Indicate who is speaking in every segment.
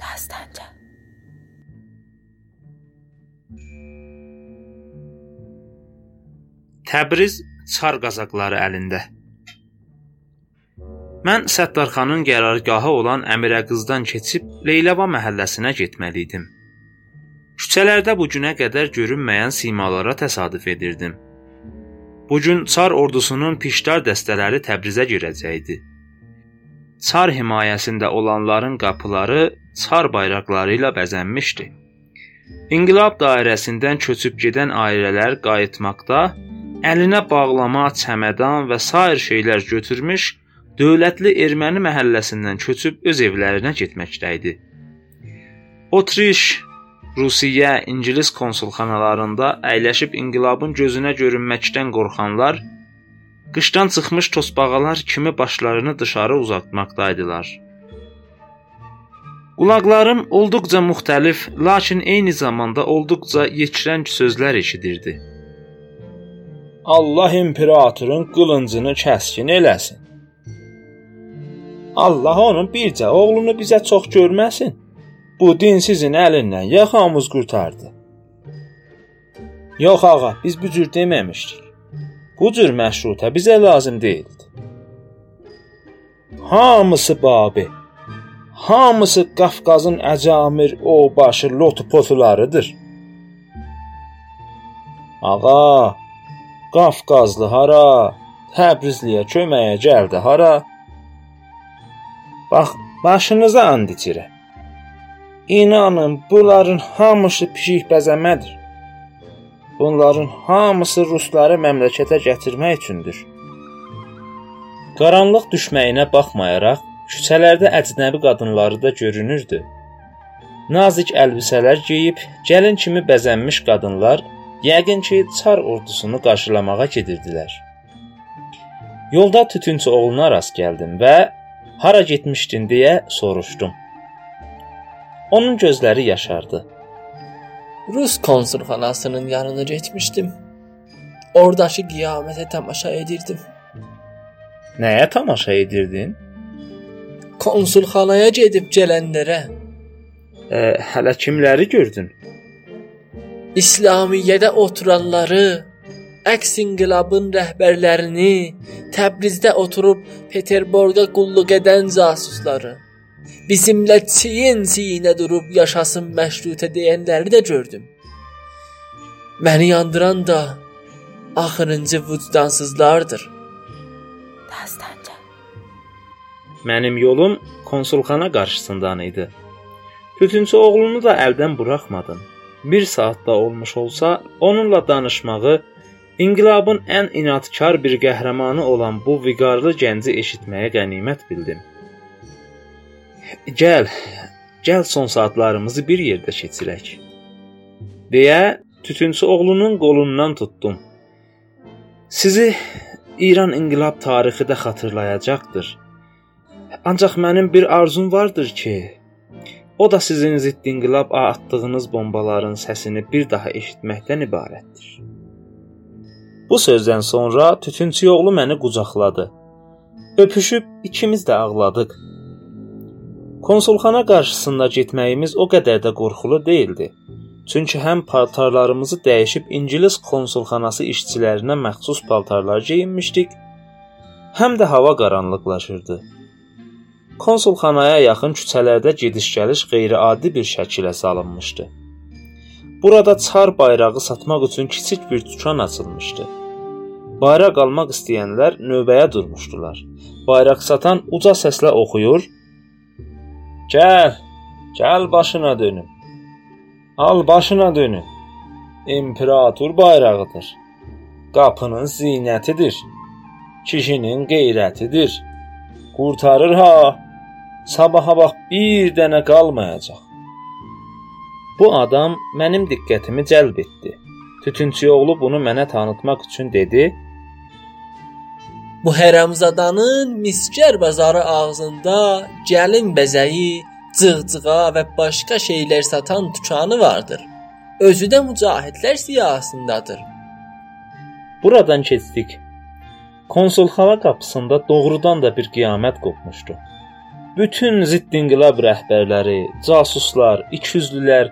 Speaker 1: Dastanca.
Speaker 2: Təbriz çar qazaqları əlində. Mən Səttarxanın qərargahı olan Əmirəqızdan keçib Leyləva məhəlləsinə getməli idim. Küçələrdə bu günə qədər görünməyən simalara təsadüf edirdim. Bu gün Çar ordusunun pişdar dəstələri Təbrizə girəcəkdi. Çar himayəsində olanların qapıları çar bayraqları ilə bəzənmişdi. İnqilab dairəsindən köçüb gedən ailələr qayıtmaqda əlinə bağlama, çəmədan və sair şeylər götürmüş, dövlətli erməni məhəlləsindən köçüb öz evlərinə getməkdə idi. Otriş, Rusiya, İngilis konsulxanalarında əyləşib inqilabın gözünə görünməkdən qorxanlar qışdan çıxmış tosbağalar kimi başlarını dışarı uzatmaqdaydılar. Qulaqlarım olduqca müxtəlif, lakin eyni zamanda olduqca yekirəng sözlər eşidirdi.
Speaker 3: Allah imperatorun qılıncını kəskin eləsin. Allah onun bircə oğlunu bizə çox görməsin. Bu din sizin əlindən yaxamız qurtardı. Yox ağa, biz bu cür deməmişdik. Bu cür məşrutə bizə lazım deyildi. Hamısı babi. Hamısı Qafqazın əcamir, o başı lotu potularıdır. Ağa, Qafqazlı hara? Təbrizliyə köməyə gəldi hara? Bax, başınıza and içirəm. İnanın, bunların hamısı pişik bəzəmədir. Bunların hamısı rusları məmləkətə gətirmək üçündür. Qaranlıq düşməyinə baxmayaraq, küçələrdə əcnəbi qadınları da görünürdü. Nazik əlbisələr geyib, gəlin kimi bəzənmiş qadınlar Yəqin ki, çar ordusunu qarşılamağa gedirdilər. Yolda tütünçü oğluna rast gəldim və hara getmişdin deyə soruşdum. Onun gözləri yaşardı.
Speaker 4: Rus konsulxanasının yanına getmişdim. Oradakı qiyamətə tamaşa edirdim.
Speaker 3: Nəyə tamaşa edirdin?
Speaker 4: Konsulxanaya gedib gələnlərə.
Speaker 3: E, hələ kimləri gördün?
Speaker 4: İslamiyyədə oturanları, əks inqilabın rəhbərlərini, Təbrizdə oturub Peterburqa qulluq edən casusları, bizimlə çiyin-çiyinə durub yaşasın məşrutə deyənləri də gördüm. Məni yandıran da axırıncı vicdansızlardır.
Speaker 1: Dastanca.
Speaker 2: Mənim yolum konsulxana qarşısından idi. Tütünçü oğlunu da əldən buraxmadım bir saat da olmuş olsa, onunla danışmağı, inqilabın ən inadkar bir qəhrəmanı olan bu viqarlı gənci eşitməyə qənimət bildim. Gəl, gəl son saatlarımızı bir yerdə keçirək. deyə tütünçü oğlunun qolundan tutdum. Sizi İran inqilab tarixi də xatırlayacaqdır. Ancaq mənim bir arzum vardır ki, O da sizin zidd inqilab atdığınız bombaların səsini bir daha eşitməkdən ibarətdir. Bu sözdən sonra tütünçü oğlu məni qucaqladı. Öpüşüb ikimiz də ağladıq. Konsulxana qarşısında getməyimiz o qədər də qorxulu değildi. Çünki həm paltarlarımızı dəyişib İngilis konsulxanası işçilərinə məxsus paltarlar geyinmişdik, həm də hava qaranlıqlaşırdı. Konsulxanaya yaxın küçələrdə gediş-gəliş qeyri-adi bir şəkilə salınmışdı. Burada çar bayrağı satmaq üçün kiçik bir dükan açılmışdı. Bayraq almaq istəyənlər növbəyə durmuşdular. Bayraq satan uca səslə oxuyur: "Gəl, gəl başına dönüm. Al başına dönüm. İmperator bayrağıdır. Qapının zinətidir. Kişinin qeyrətidir. Qurtarır ha." Sabaha bax bir dənə qalmayacaq. Bu adam mənim diqqətimi cəlb etdi. Tütünçü oğlu bunu mənə tanıtmaq üçün dedi:
Speaker 4: Bu hərəmzadanın miskər bazarı ağzında gəlin bəzəyi, cığcığa və başqa şeylər satan dükanı vardır. Özü də mücahidlər siyahısındadır.
Speaker 3: Buradan keçdik. Konsul hava qapısında doğrudan da bir qiyamət qopmuşdu.
Speaker 2: Bütün zidd-inqilab rəhbərləri, casuslar, ikiyüzlülər,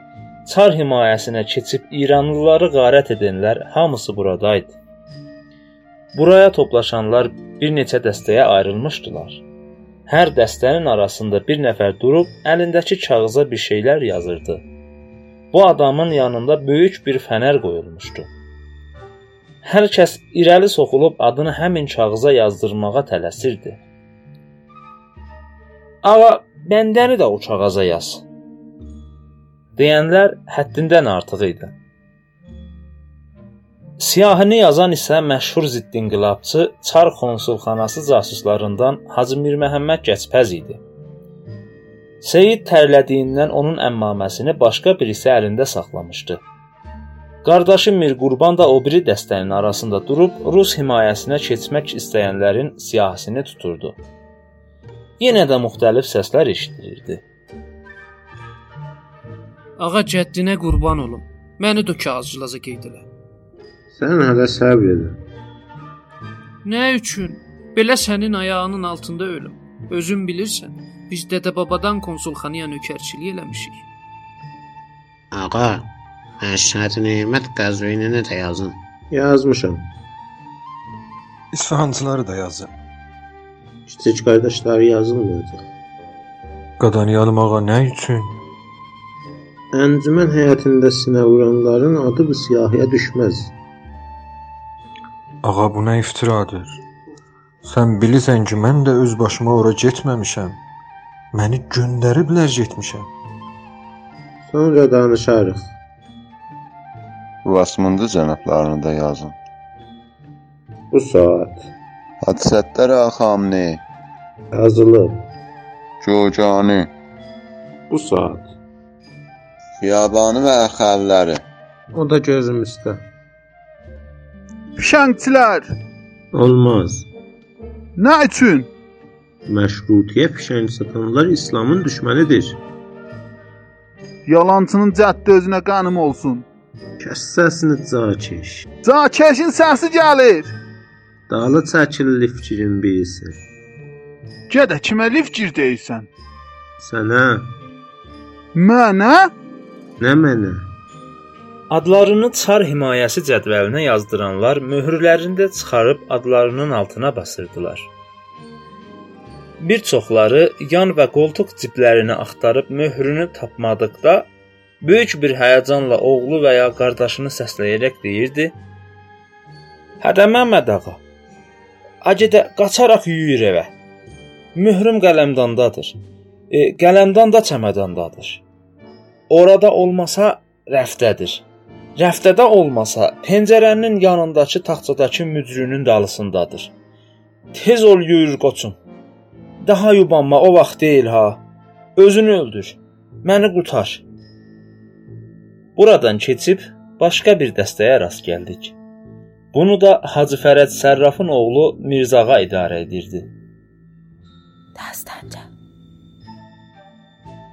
Speaker 2: çar himayəsinə keçib İranlıları qarət edənlər hamısı buradaydı. Buraya toplaşanlar bir neçə dəstəyə ayrılmışdılar. Hər dəstənin arasında bir nəfər durub əlindəki kağıza bir şeylər yazırdı. Bu adamın yanında böyük bir fənər qoyulmuşdu. Hər kəs irəli soxulub adını həmin kağıza yazdırmağa tələsirdi. Ağa, bəndəni də o kağaza yaz. deyənlər həddindən artıq idi. Siyahını yazan isə məşhur zidd-inqilabçı Çar konsulxanası casuslarından Hacı Mir Məhəmməd Gəçpəz idi. Seyid tərlədiyindən onun əmmaməsini başqa birisi əlində saxlamışdı. Qardaşı Mir Qurban da o biri dəstənin arasında durub Rus himayəsinə keçmək istəyənlərin siyahısını tuturdu. Yenə də müxtəlif səslər eşidilirdi.
Speaker 5: Ağa cəddinə qurban olum. Məni də kağızcılaza qeyd elə.
Speaker 6: Sən hələ səbr elə.
Speaker 5: Nə üçün? Belə sənin ayağının altında ölüm. Özün bilirsən, biz dədə-babadan konsulxanaya nökərçilik eləmişik.
Speaker 7: Ağa, Məşhəd Nemət Qəzvinini də yazın.
Speaker 6: Yazmışam.
Speaker 8: İsfahançıları da yazın.
Speaker 6: Kiçik qardaşları yazılmayacaq.
Speaker 8: Qadaniyalım ağa nə üçün?
Speaker 6: Əncümən həyətində sinə vuranların adı bu siyahıya düşməz.
Speaker 8: Ağa bu nə iftiradır? Sən bilirsən ki, mən də öz başıma ora getməmişəm. Məni göndəriblər getmişəm.
Speaker 6: Sonra danışarıq.
Speaker 9: Vasmında cənablarını da yazın.
Speaker 6: Bu saat
Speaker 9: Hadisətlər Xamni,
Speaker 6: yazılıb.
Speaker 9: Gocani,
Speaker 6: Bu saat.
Speaker 9: Xiyabanı və əxəlləri.
Speaker 6: O da gözümüzdə.
Speaker 10: Fişəngçilər,
Speaker 6: Olmaz.
Speaker 10: nə üçün?
Speaker 6: Məşrutiyyə fişəng satanlar İslamın düşmənidir.
Speaker 10: Yalançının cəddi özünə qanım olsun.
Speaker 6: Kəs səsini cakeş.
Speaker 10: Cakeşin səsi gəlir.
Speaker 6: Dalı çəkilli fikrin bilirsən.
Speaker 10: Gədə kimə lifcir deyirsən?
Speaker 6: Sənə,
Speaker 10: Mənə?
Speaker 6: nə mənə?
Speaker 2: Adlarını çar himayəsi cədvəlinə yazdıranlar möhürlərini də çıxarıb adlarının altına basırdılar. Bir çoxları yan və qoltuq ciblərini axtarıb möhrünü tapmadıqda böyük bir həyəcanla oğlu və ya qardaşını səsləyərək deyirdi: "Hədə Məmməd ağa, acədə qaçaraq yüyür evə. Möhrüm qələmdandadır. E, qələmdan da çəmədandadır. Orada olmasa rəfdədir. Rəfdədə olmasa pəncərənin yanındakı taxtadakı mücrünün dalısındadır. Tez ol yürür qoçum. Daha yubanma o vaxt deyil ha. Özünü öldür. Məni qurtar. Buradan keçib başqa bir dəstəyə rast gəldik. Bunu da Hacı Fərəd Sərrafın oğlu Mirzağa idarə edirdi.
Speaker 1: Dastanca.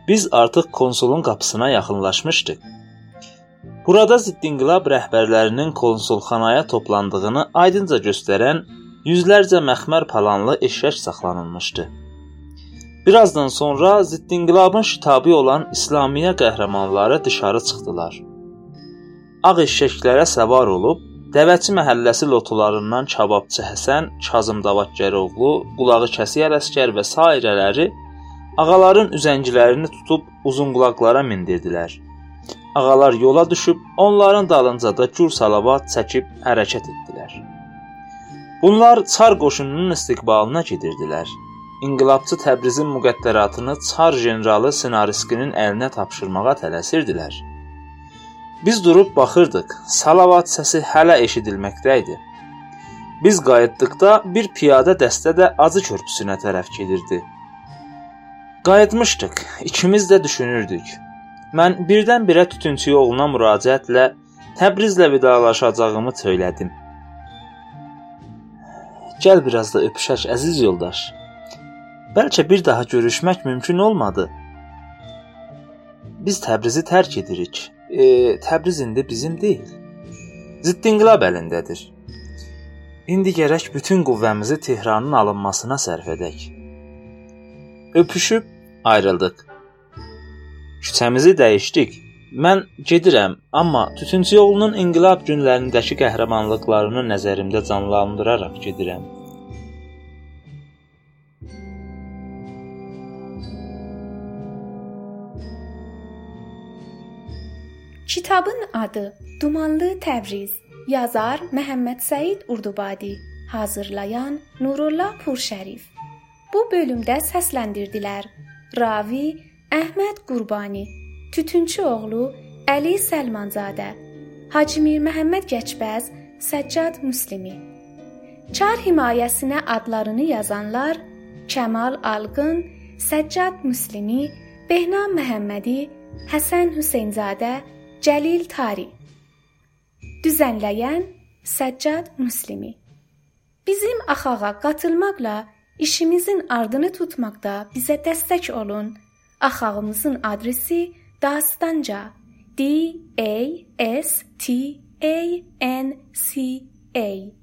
Speaker 2: Biz artıq konsulun qapısına yaxınlaşmışdıq. Burada zidd-inqilab rəhbərlərinin konsulxanaya toplandığını aydınca göstərən yüzlərcə məxmər palanlı eşşək saxlanılmışdı. Birazdan sonra zidd-inqilabın ştabi olan İslamiyyə qəhrəmanları dışarı çıxdılar. Ağ eşşəklərə səvar olub Dəvəçi məhəlləsi lotularından kababçı Həsən, Kazım Davakəroğlu, qulağı kəsiy ələskər və sairələri ağaların üzəngilərini tutub uzun qulaqlara mindirdilər. Ağalar yola düşüb onların dalınca da gür salavat çəkib hərəkət etdilər. Bunlar Çar qoşununun istiqbalına gedirdilər. İnqilabçı Təbrizin müqəddəratını Çar generalı Sinariskinin əlinə tapşırmağa tələsirdilər. Biz durub baxırdıq. Salavat səsi hələ eşidilməkdə idi. Biz qayıtdıqda bir piyada dəstə də Acı körpüsünə tərəf gedirdi. Qayıtmışdıq. İkimiz də düşünürdük. Mən birdən-birə tütünçü oğluna müraciətlə Təbrizlə vidalaşacağımı söylədim. Gəl biraz da öpüşək əziz yoldaş. Bəlkə bir daha görüşmək mümkün olmadı. Biz Təbrizi tərk edirik e, Təbriz indi bizim deyil. Zidd-inqilab əlindədir. İndi gərək bütün qüvvəmizi Tehranın alınmasına sərf edək. Öpüşüb ayrıldıq. Küçəmizi dəyişdik. Mən gedirəm, amma Tütüncü yolunun inqilab günlərindəki qəhrəmanlıqlarını nəzərimdə canlandıraraq gedirəm.
Speaker 11: Kitabın adı Dumanlı Təbriz. Yazar Məhəmməd Səid Urdubadi. Hazırlayan Nurullah Purşərif. Bu bölümdə səsləndirdilər: Ravi Əhməd Qurbani, Tütünçü oğlu Əli Səlmanzadə, Hacı Mir Məhəmməd Gəçbəz, Səccad Müslimi. Çar himayəsinə adlarını yazanlar Kəmal Alqın, Səccad Müslimi, Behnam Məhəmmədi, Həsən Hüseynzadə, Cəlil Tari. Düzənləyən Səccad Müslimi. Bizim axağa qatılmaqla işimizin ardını tutmaqda bizə dəstək olun. Axağımızın adresi Dastanca D A S T A N C A